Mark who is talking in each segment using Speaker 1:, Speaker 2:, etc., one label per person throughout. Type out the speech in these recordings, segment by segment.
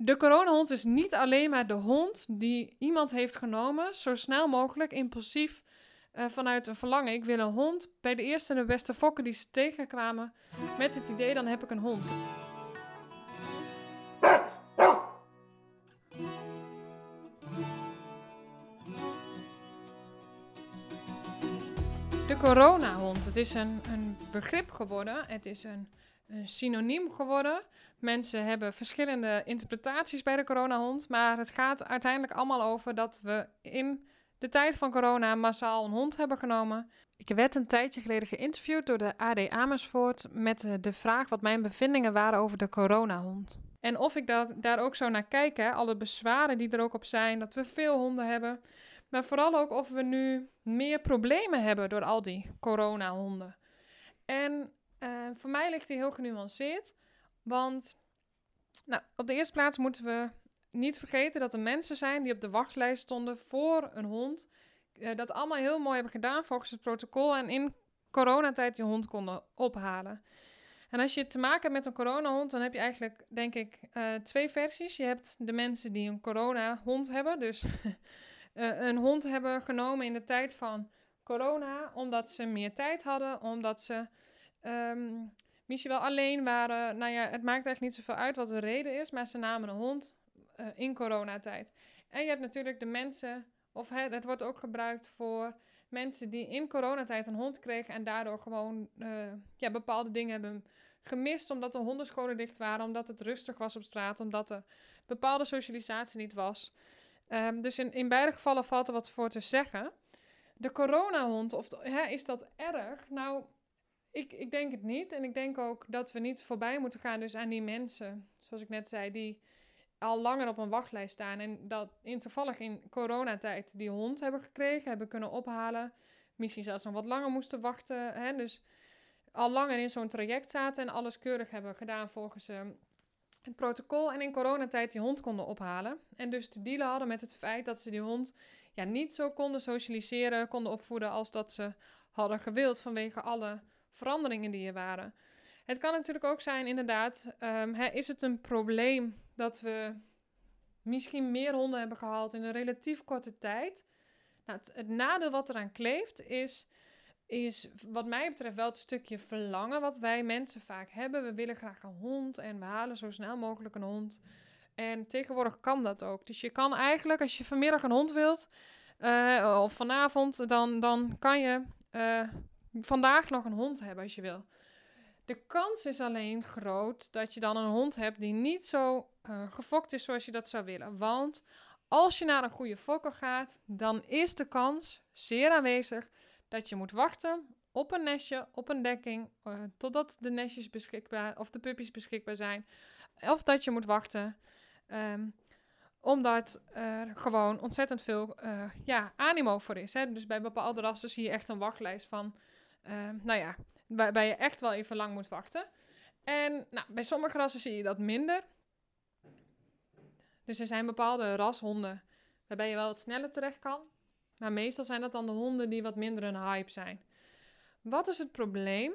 Speaker 1: De coronahond is niet alleen maar de hond die iemand heeft genomen, zo snel mogelijk, impulsief, uh, vanuit een verlangen. Ik wil een hond. Bij de eerste en de beste fokken die ze tegenkwamen, met het idee, dan heb ik een hond. De coronahond. Het is een, een begrip geworden. Het is een synoniem geworden. Mensen hebben verschillende interpretaties bij de coronahond. Maar het gaat uiteindelijk allemaal over dat we in de tijd van corona massaal een hond hebben genomen. Ik werd een tijdje geleden geïnterviewd door de AD Amersfoort met de vraag wat mijn bevindingen waren over de coronahond. En of ik dat, daar ook zou naar kijken, alle bezwaren die er ook op zijn, dat we veel honden hebben. Maar vooral ook of we nu meer problemen hebben door al die coronahonden. En uh, voor mij ligt die heel genuanceerd. Want nou, op de eerste plaats moeten we niet vergeten dat er mensen zijn die op de wachtlijst stonden voor een hond. Uh, dat allemaal heel mooi hebben gedaan volgens het protocol. En in coronatijd die hond konden ophalen. En als je te maken hebt met een coronahond, dan heb je eigenlijk, denk ik, uh, twee versies. Je hebt de mensen die een coronahond hebben. Dus uh, een hond hebben genomen in de tijd van corona, omdat ze meer tijd hadden, omdat ze um, misschien wel alleen waren. Nou ja, het maakt eigenlijk niet zoveel uit wat de reden is, maar ze namen een hond uh, in coronatijd. En je hebt natuurlijk de mensen, of het, het, wordt ook gebruikt voor mensen die in coronatijd een hond kregen en daardoor gewoon uh, ja, bepaalde dingen hebben gemist omdat de hondenscholen dicht waren, omdat het rustig was op straat, omdat er bepaalde socialisatie niet was. Um, dus in, in beide gevallen valt er wat voor te zeggen. De coronahond, of hè, is dat erg? Nou, ik, ik denk het niet. En ik denk ook dat we niet voorbij moeten gaan dus aan die mensen, zoals ik net zei, die al langer op een wachtlijst staan. En dat in toevallig in coronatijd die hond hebben gekregen, hebben kunnen ophalen. Misschien zelfs nog wat langer moesten wachten. Hè? Dus al langer in zo'n traject zaten en alles keurig hebben gedaan volgens uh, het protocol en in coronatijd die hond konden ophalen. En dus te dealen hadden met het feit dat ze die hond ja, niet zo konden socialiseren, konden opvoeden als dat ze hadden gewild vanwege alle veranderingen die er waren. Het kan natuurlijk ook zijn, inderdaad, um, hè, is het een probleem dat we misschien meer honden hebben gehaald in een relatief korte tijd? Nou, het, nadeel wat eraan kleeft is is wat mij betreft wel het stukje verlangen wat wij mensen vaak hebben. We willen graag een hond en we halen zo snel mogelijk een hond. En tegenwoordig kan dat ook. Dus je kan eigenlijk, als je vanmiddag een hond wilt, uh, of vanavond, dan, dan kan je uh, vandaag nog een hond hebben als je wil. De kans is alleen groot dat je dan een hond hebt die niet zo uh, gefokt is zoals je dat zou willen. Want als je naar een goede fokker gaat, dan is de kans zeer aanwezig dat je moet wachten op een nestje, op een dekking, uh, totdat de nestjes beschikbaar of de puppies beschikbaar zijn. Of dat je moet wachten, um, omdat er gewoon ontzettend veel uh, ja, animo voor is. Hè? Dus bij bepaalde rassen zie je echt een wachtlijst van, nou ja, waarbij je echt wel even lang moet wachten. En nou, bij sommige rassen zie je dat minder. Dus er zijn bepaalde rashonden waarbij je wel wat sneller terecht kan. Maar meestal zijn dat dan de honden die wat minder een hype zijn. Wat is het probleem?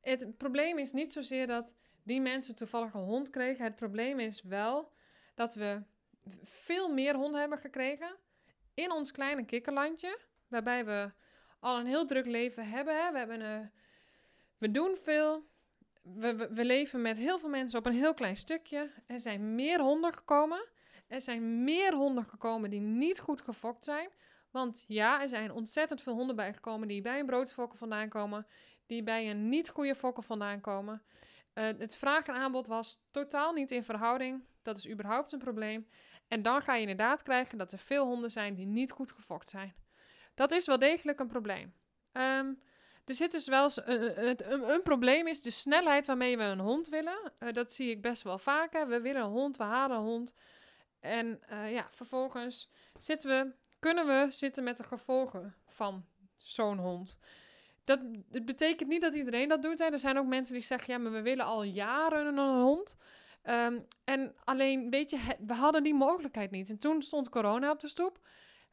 Speaker 1: Het probleem is niet zozeer dat die mensen toevallig een hond kregen. Het probleem is wel dat we veel meer honden hebben gekregen in ons kleine kikkerlandje. Waarbij we al een heel druk leven hebben. Hè? We, hebben een, we doen veel. We, we, leven met heel veel mensen op een heel klein stukje. Er zijn meer honden gekomen. Er zijn meer honden gekomen die niet goed gefokt zijn. Want ja, er zijn ontzettend veel honden bijgekomen die bij een broodfokker vandaan komen, die bij een niet goede fokker vandaan komen. Uh, het vraag en aanbod was totaal niet in verhouding. Dat is überhaupt een probleem. En dan ga je inderdaad krijgen dat er veel honden zijn die niet goed gefokt zijn. Dat is wel degelijk een probleem. Um, er zit dus wel een, een, probleem is de snelheid waarmee we een hond willen. Uh, dat zie ik best wel vaker. We willen een hond, we halen een hond. En uh, ja, vervolgens zitten we kunnen we zitten met de gevolgen van zo'n hond. Dat, betekent niet dat iedereen dat doet. Hè. Er zijn ook mensen die zeggen, ja, maar we willen al jaren een hond. Um, en alleen, weet je, we hadden die mogelijkheid niet. En toen stond corona op de stoep,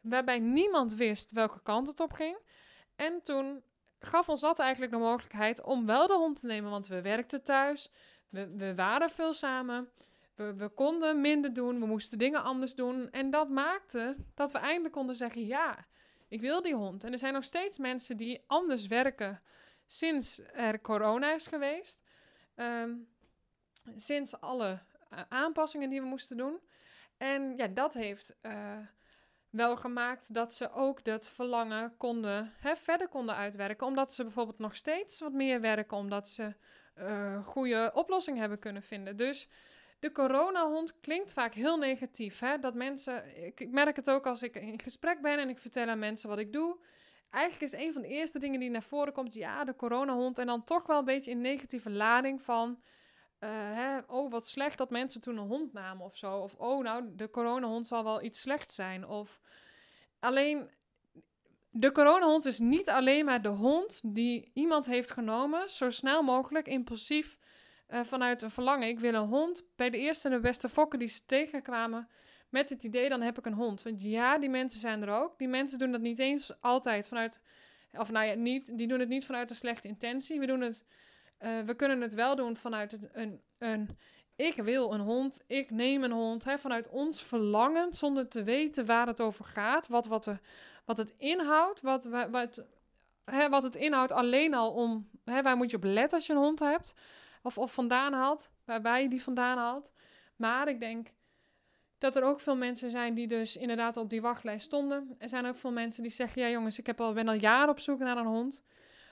Speaker 1: waarbij niemand wist welke kant het op ging. En toen gaf ons dat eigenlijk de mogelijkheid om wel de hond te nemen, want we werkten thuis, we, we waren veel samen. we, we konden minder doen, we moesten dingen anders doen. En dat maakte dat we eindelijk konden zeggen: ja, ik wil die hond. En er zijn nog steeds mensen die anders werken sinds er corona is geweest. Ehm, sinds alle eh, aanpassingen die we moesten doen. En ja, dat heeft uh, wel gemaakt dat ze ook dat verlangen konden, hè, verder konden uitwerken. Omdat ze bijvoorbeeld nog steeds wat meer werken, omdat ze uh, goede oplossingen hebben kunnen vinden. Dus de coronahond klinkt vaak heel negatief. Hè? Dat mensen, ik, merk het ook als ik in gesprek ben en ik vertel aan mensen wat ik doe. Eigenlijk is een van de eerste dingen die naar voren komt, ja, de coronahond. En dan toch wel een beetje een negatieve lading van, uh, hè, oh, wat slecht dat mensen toen een hond namen of zo. Of, oh, nou, de coronahond zal wel iets slechts zijn. Of alleen, de coronahond is niet alleen maar de hond die iemand heeft genomen, zo snel mogelijk, impulsief uh, vanuit een verlangen. Ik wil een hond. Bij de eerste en de beste fokken die ze tegenkwamen. Met het idee, dan heb ik een hond. Want ja, die mensen zijn er ook. Die mensen doen dat niet eens altijd vanuit. Of nou ja, niet, die doen het niet vanuit een slechte intentie. We, doen het, uh, we kunnen het wel doen vanuit een, een. Ik wil een hond. Ik neem een hond. Hè, vanuit ons verlangen. Zonder te weten waar het over gaat. Wat, wat, er, wat het inhoudt. Wat, wat, wat, hè, wat het inhoudt alleen al om. Hè, waar moet je op letten als je een hond hebt? of, of vandaan haalt, waarbij je die vandaan haalt. Maar ik denk dat er ook veel mensen zijn die dus inderdaad op die wachtlijst stonden. Er zijn ook veel mensen die zeggen, ja jongens, ik heb al, ben al jaren op zoek naar een hond.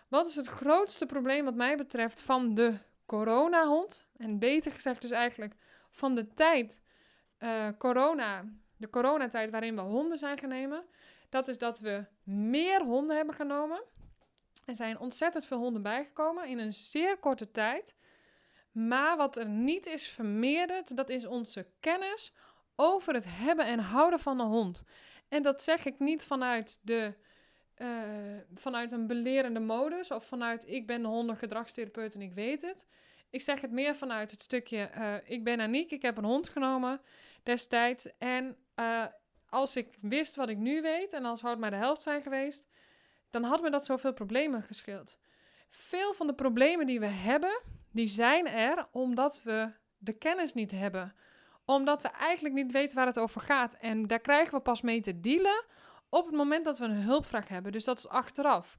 Speaker 1: Wat is het grootste probleem wat mij betreft van de coronahond? En beter gezegd dus eigenlijk van de tijd uh, corona, de coronatijd waarin we honden zijn genomen. Dat is dat we meer honden hebben genomen. Er zijn ontzettend veel honden bijgekomen in een zeer korte tijd. Maar wat er niet is vermeerderd, dat is onze kennis over het hebben en houden van een hond. En dat zeg ik niet vanuit, de, uh, vanuit een belerende modus of vanuit ik ben de hondengedragstherapeut en ik weet het. Ik zeg het meer vanuit het stukje uh, ik ben Aniek, ik heb een hond genomen destijds. En uh, als ik wist wat ik nu weet en als had maar de helft zijn geweest, dan had me dat zoveel problemen gescheeld. Veel van de problemen die we hebben, die zijn er omdat we de kennis niet hebben. Omdat we eigenlijk niet weten waar het over gaat. En daar krijgen we pas mee te dealen op het moment dat we een hulpvraag hebben. Dus dat is achteraf.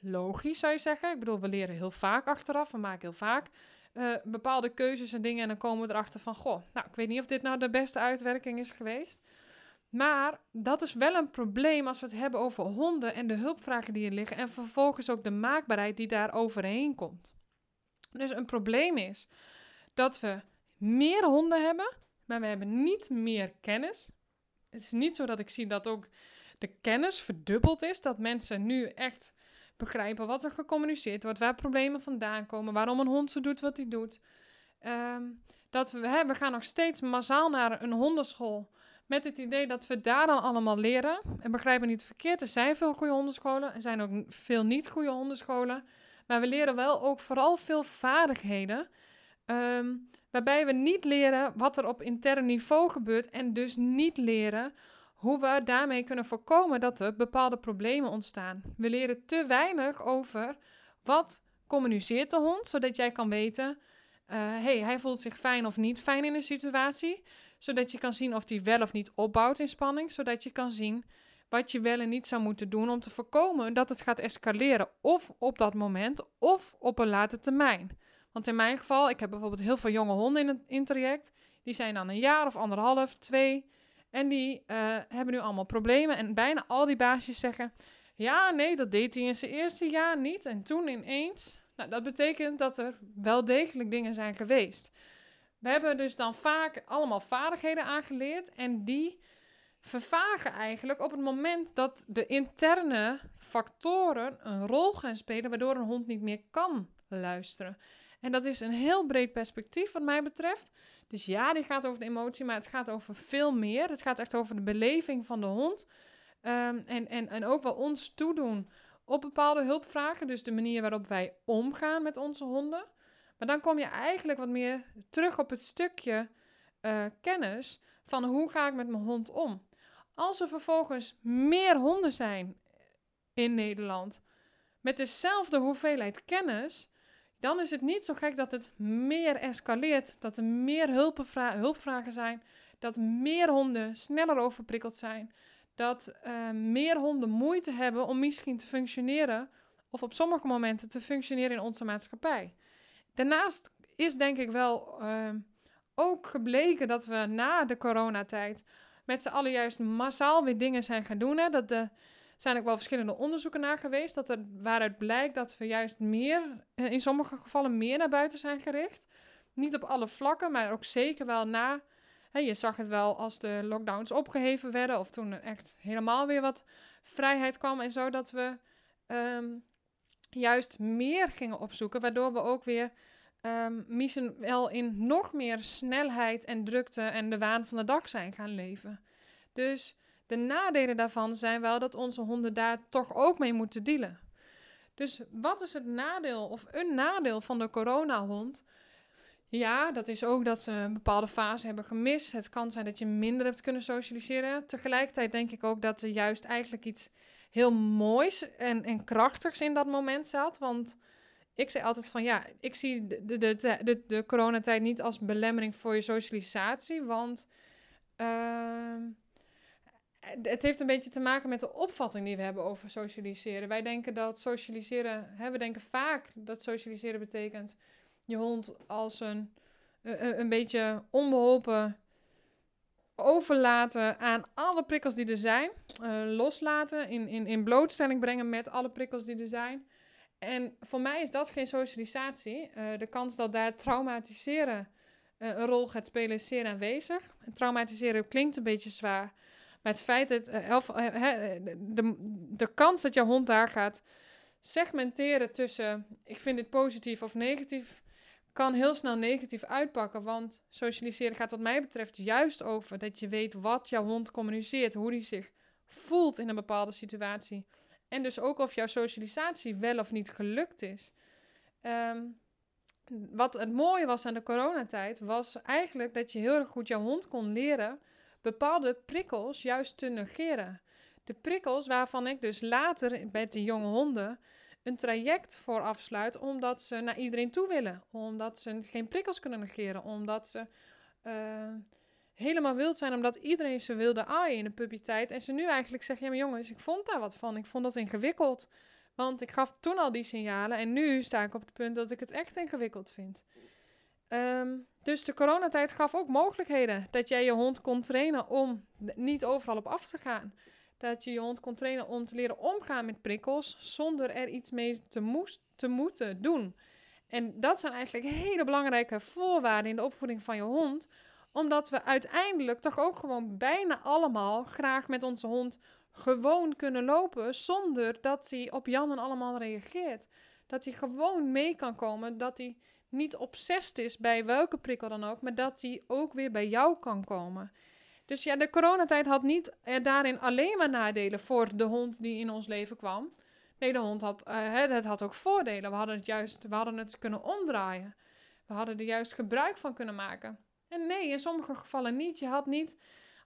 Speaker 1: Logisch zou je zeggen. Ik bedoel, we leren heel vaak achteraf. We maken heel vaak uh, bepaalde keuzes en dingen. En dan komen we erachter van: Goh, nou, ik weet niet of dit nou de beste uitwerking is geweest. Maar dat is wel een probleem als we het hebben over honden en de hulpvragen die er liggen. En vervolgens ook de maakbaarheid die daar overheen komt. Dus een probleem is dat we meer honden hebben, maar we hebben niet meer kennis. Het is niet zo dat ik zie dat ook de kennis verdubbeld is. Dat mensen nu echt begrijpen wat er gecommuniceerd wordt, waar problemen vandaan komen, waarom een hond zo doet wat hij doet. Um, dat we, hè, we gaan nog steeds massaal naar een hondenschool. Met het idee dat we daar dan allemaal leren. En begrijp me niet verkeerd, er zijn veel goede hondenscholen. Er zijn ook veel niet goede hondenscholen. Maar we leren wel ook vooral veel vaardigheden. Ehm, waarbij we niet leren wat er op intern niveau gebeurt. En dus niet leren hoe we daarmee kunnen voorkomen dat er bepaalde problemen ontstaan. We leren te weinig over wat communiceert de hond, zodat jij kan weten, uh, hey, hij voelt zich fijn of niet fijn in een situatie, zodat je kan zien of hij wel of niet opbouwt in spanning, zodat je kan zien wat je wel en niet zou moeten doen om te voorkomen dat het gaat escaleren. Of op dat moment, of op een later termijn. Want in mijn geval, ik heb bijvoorbeeld heel veel jonge honden in het traject. Die zijn dan een jaar of anderhalf, twee. En die uh, hebben nu allemaal problemen. En bijna al die baasjes zeggen: Ja, nee, dat deed hij in zijn eerste jaar niet. En toen ineens. Nou, dat betekent dat er wel degelijk dingen zijn geweest. We hebben dus dan vaak allemaal vaardigheden aangeleerd. En die vervagen eigenlijk op het moment dat de interne factoren een rol gaan spelen, waardoor een hond niet meer kan luisteren. En dat is een heel breed perspectief wat mij betreft. Dus ja, die gaat over de emotie, maar het gaat over veel meer. Het gaat echt over de beleving van de hond. Um, en, en, en ook wel ons toedoen op bepaalde hulpvragen. Dus de manier waarop wij omgaan met onze honden. Maar dan kom je eigenlijk wat meer terug op het stukje uh, kennis van hoe ga ik met mijn hond om. Als er vervolgens meer honden zijn in Nederland met dezelfde hoeveelheid kennis, dan is het niet zo gek dat het meer escaleert, dat er meer hulpvragen zijn, dat meer honden sneller overprikkeld zijn, dat uh, meer honden moeite hebben om misschien te functioneren of op sommige momenten te functioneren in onze maatschappij. Daarnaast is denk ik wel uh, ook gebleken dat we na de coronatijd met z'n allen juist massaal weer dingen zijn gaan doen. Hè? Dat de, zijn ook wel verschillende onderzoeken naar geweest. Dat er, waaruit blijkt dat we juist meer, eh, in sommige gevallen meer naar buiten zijn gericht. Niet op alle vlakken, maar ook zeker wel na. Je zag het wel als de lockdowns opgeheven werden. Of toen er echt helemaal weer wat vrijheid kwam en zo. Dat we ehm, juist meer gingen opzoeken. Waardoor we ook weer um, misschien wel in nog meer snelheid en drukte en de waan van de dag zijn gaan leven. Dus de nadelen daarvan zijn wel dat onze honden daar toch ook mee moeten dealen. Dus wat is het nadeel of een nadeel van de coronahond? Ja, dat is ook dat ze een bepaalde fase hebben gemist. Het kan zijn dat je minder hebt kunnen socialiseren. Tegelijkertijd denk ik ook dat er juist eigenlijk iets heel moois en, en krachtigs in dat moment zat. Want ik zei altijd van ja, ik zie de, de, de, de, de coronatijd niet als belemmering voor je socialisatie. Want uh, het heeft een beetje te maken met de opvatting die we hebben over socialiseren. Wij denken dat socialiseren, hè, we denken vaak dat socialiseren betekent je hond als een, een, een beetje onbeholpen overlaten aan alle prikkels die er zijn. Loslaten, in, in, in blootstelling brengen met alle prikkels die er zijn. En voor mij is dat geen socialisatie. De kans dat daar traumatiseren een rol gaat spelen is zeer aanwezig. En traumatiseren klinkt een beetje zwaar. Maar het feit dat elf, de, de kans dat jouw hond daar gaat segmenteren tussen ik vind dit positief of negatief, kan heel snel negatief uitpakken. Want socialiseren gaat wat mij betreft juist over dat je weet wat jouw hond communiceert, hoe die zich voelt in een bepaalde situatie. En dus ook of jouw socialisatie wel of niet gelukt is. Ehm, wat het mooie was aan de coronatijd, was eigenlijk dat je heel erg goed jouw hond kon leren bepaalde prikkels juist te negeren. De prikkels waarvan ik dus later met de jonge honden een traject voor afsluit, omdat ze naar iedereen toe willen. Omdat ze geen prikkels kunnen negeren. Omdat ze uh, helemaal wild zijn, omdat iedereen ze wilde aaien in de puberteit. En ze nu eigenlijk zeggen, ja maar jongens, ik vond daar wat van. Ik vond dat ingewikkeld. Want ik gaf toen al die signalen en nu sta ik op het punt dat ik het echt ingewikkeld vind. Um, dus de coronatijd gaf ook mogelijkheden. Dat jij je hond kon trainen om niet overal op af te gaan. Dat je je hond kon trainen om te leren omgaan met prikkels zonder er iets mee te, moest, te moeten doen. En dat zijn eigenlijk hele belangrijke voorwaarden in de opvoeding van je hond. Omdat we uiteindelijk toch ook gewoon bijna allemaal graag met onze hond gewoon kunnen lopen zonder dat hij op Jan en allemaal reageert. Dat hij gewoon mee kan komen, dat hij niet obsessed is bij welke prikkel dan ook, maar dat hij ook weer bij jou kan komen. Dus ja, de coronatijd had niet er daarin alleen maar nadelen voor de hond die in ons leven kwam. Nee, de hond had, het had ook voordelen. We hadden het juist we hadden het kunnen omdraaien. We hadden er juist gebruik van kunnen maken. En nee, in sommige gevallen niet. Je had niet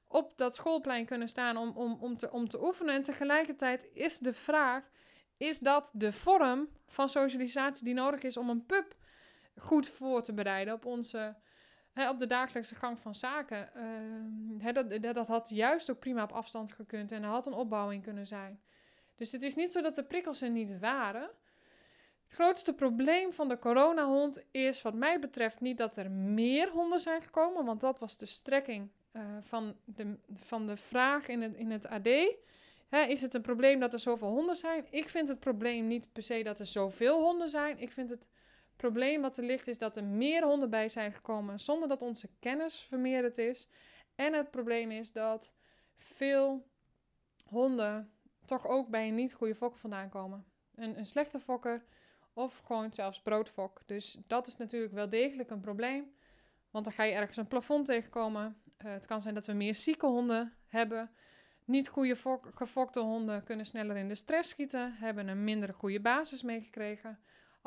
Speaker 1: op dat schoolplein kunnen staan om, om, om, te, om te oefenen. En tegelijkertijd is de vraag: is dat de vorm van socialisatie die nodig is om een pup goed voor te bereiden op onze op de dagelijkse gang van zaken. Uh, dat, dat, had juist ook prima op afstand gekund en er had een opbouwing kunnen zijn. Dus het is niet zo dat de prikkels er niet waren. Het grootste probleem van de coronahond is, wat mij betreft, niet dat er meer honden zijn gekomen, want dat was de strekking uh, van, de, van de vraag in het, in het AD. is het een probleem dat er zoveel honden zijn? Ik vind het probleem niet per se dat er zoveel honden zijn. Ik vind het probleem wat er ligt is dat er meer honden bij zijn gekomen zonder dat onze kennis vermeerderd is. En het probleem is dat veel honden toch ook bij een niet goede fokker vandaan komen. Een, een slechte fokker of gewoon zelfs broodfok. Dus dat is natuurlijk wel degelijk een probleem. Want dan ga je ergens een plafond tegenkomen. Uh, het kan zijn dat we meer zieke honden hebben. Niet goede gefokte honden kunnen sneller in de stress schieten, hebben een minder goede basis meegekregen.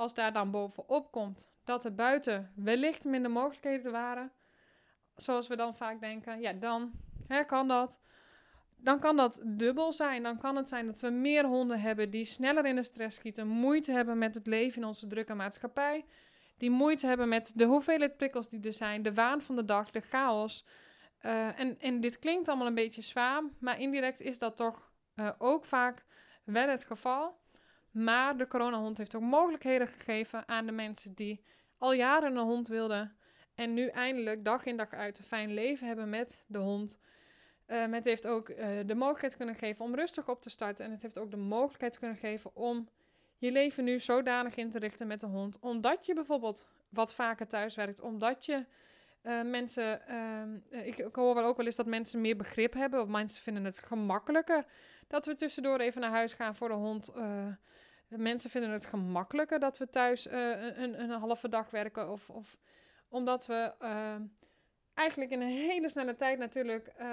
Speaker 1: Als daar dan bovenop komt dat er buiten wellicht minder mogelijkheden waren, zoals we dan vaak denken, ja, dan hè, kan dat. dan kan dat dubbel zijn. Dan kan het zijn dat we meer honden hebben die sneller in de stress schieten, moeite hebben met het leven in onze drukke maatschappij, die moeite hebben met de hoeveelheid prikkels die er zijn, de waan van de dag, de chaos. Uh, en, en dit klinkt allemaal een beetje zwaar, maar indirect is dat toch uh, ook vaak wel het geval. Maar de coronahond heeft ook mogelijkheden gegeven aan de mensen die al jaren een hond wilden. En nu eindelijk dag in dag uit een fijn leven hebben met de hond. Het heeft ook uh, de mogelijkheid kunnen geven om rustig op te starten. En het heeft ook de mogelijkheid kunnen geven om je leven nu zodanig in te richten met de hond. Omdat je bijvoorbeeld wat vaker thuis werkt. Omdat je uh, mensen. Uh, ik, ik, hoor wel ook wel eens dat mensen meer begrip hebben. Of mensen vinden het gemakkelijker dat we tussendoor even naar huis gaan voor de hond. Mensen vinden het gemakkelijker dat we thuis een, een, een, halve dag werken. Of, of omdat we eigenlijk in een hele snelle tijd natuurlijk uh,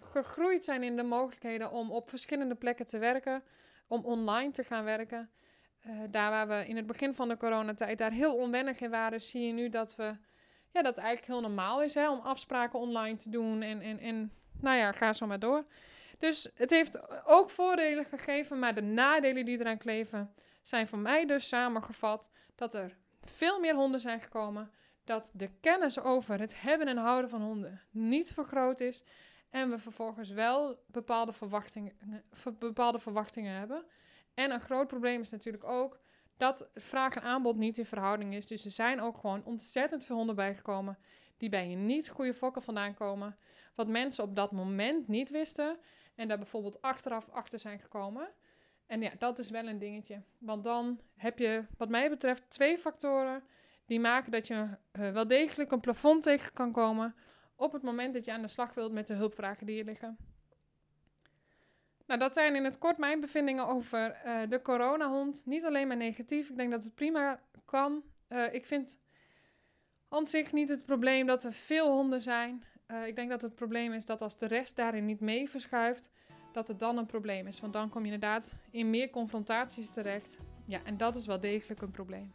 Speaker 1: gegroeid zijn in de mogelijkheden om op verschillende plekken te werken, om online te gaan werken. Daar waar we in het begin van de coronatijd daar heel onwennig in waren, zie je nu dat we ja, dat eigenlijk heel normaal is hè, om afspraken online te doen en, en, en nou ja, ga zo maar door. Dus het heeft ook voordelen gegeven, maar de nadelen die eraan kleven zijn voor mij dus samengevat dat er veel meer honden zijn gekomen dat de kennis over het hebben en houden van honden niet vergroot is. En we vervolgens wel bepaalde verwachtingen, bepaalde verwachtingen hebben. En een groot probleem is natuurlijk ook dat vraag en aanbod niet in verhouding is. Dus er zijn ook gewoon ontzettend veel honden bijgekomen die bij je niet goede fokken vandaan komen. Wat mensen op dat moment niet wisten en daar bijvoorbeeld achteraf achter zijn gekomen. En ja, dat is wel een dingetje. Want dan heb je, wat mij betreft, twee factoren die maken dat je uh, wel degelijk een plafond tegen kan komen op het moment dat je aan de slag wilt met de hulpvragen die er liggen. Nou, dat zijn in het kort mijn bevindingen over uh, de coronahond. Niet alleen maar negatief, ik denk dat het prima kan. Uh, ik vind aan zich niet het probleem dat er veel honden zijn. Ik denk dat het probleem is dat als de rest daarin niet mee verschuift, dat het dan een probleem is. Want dan kom je inderdaad in meer confrontaties terecht. Ja, en dat is wel degelijk een probleem.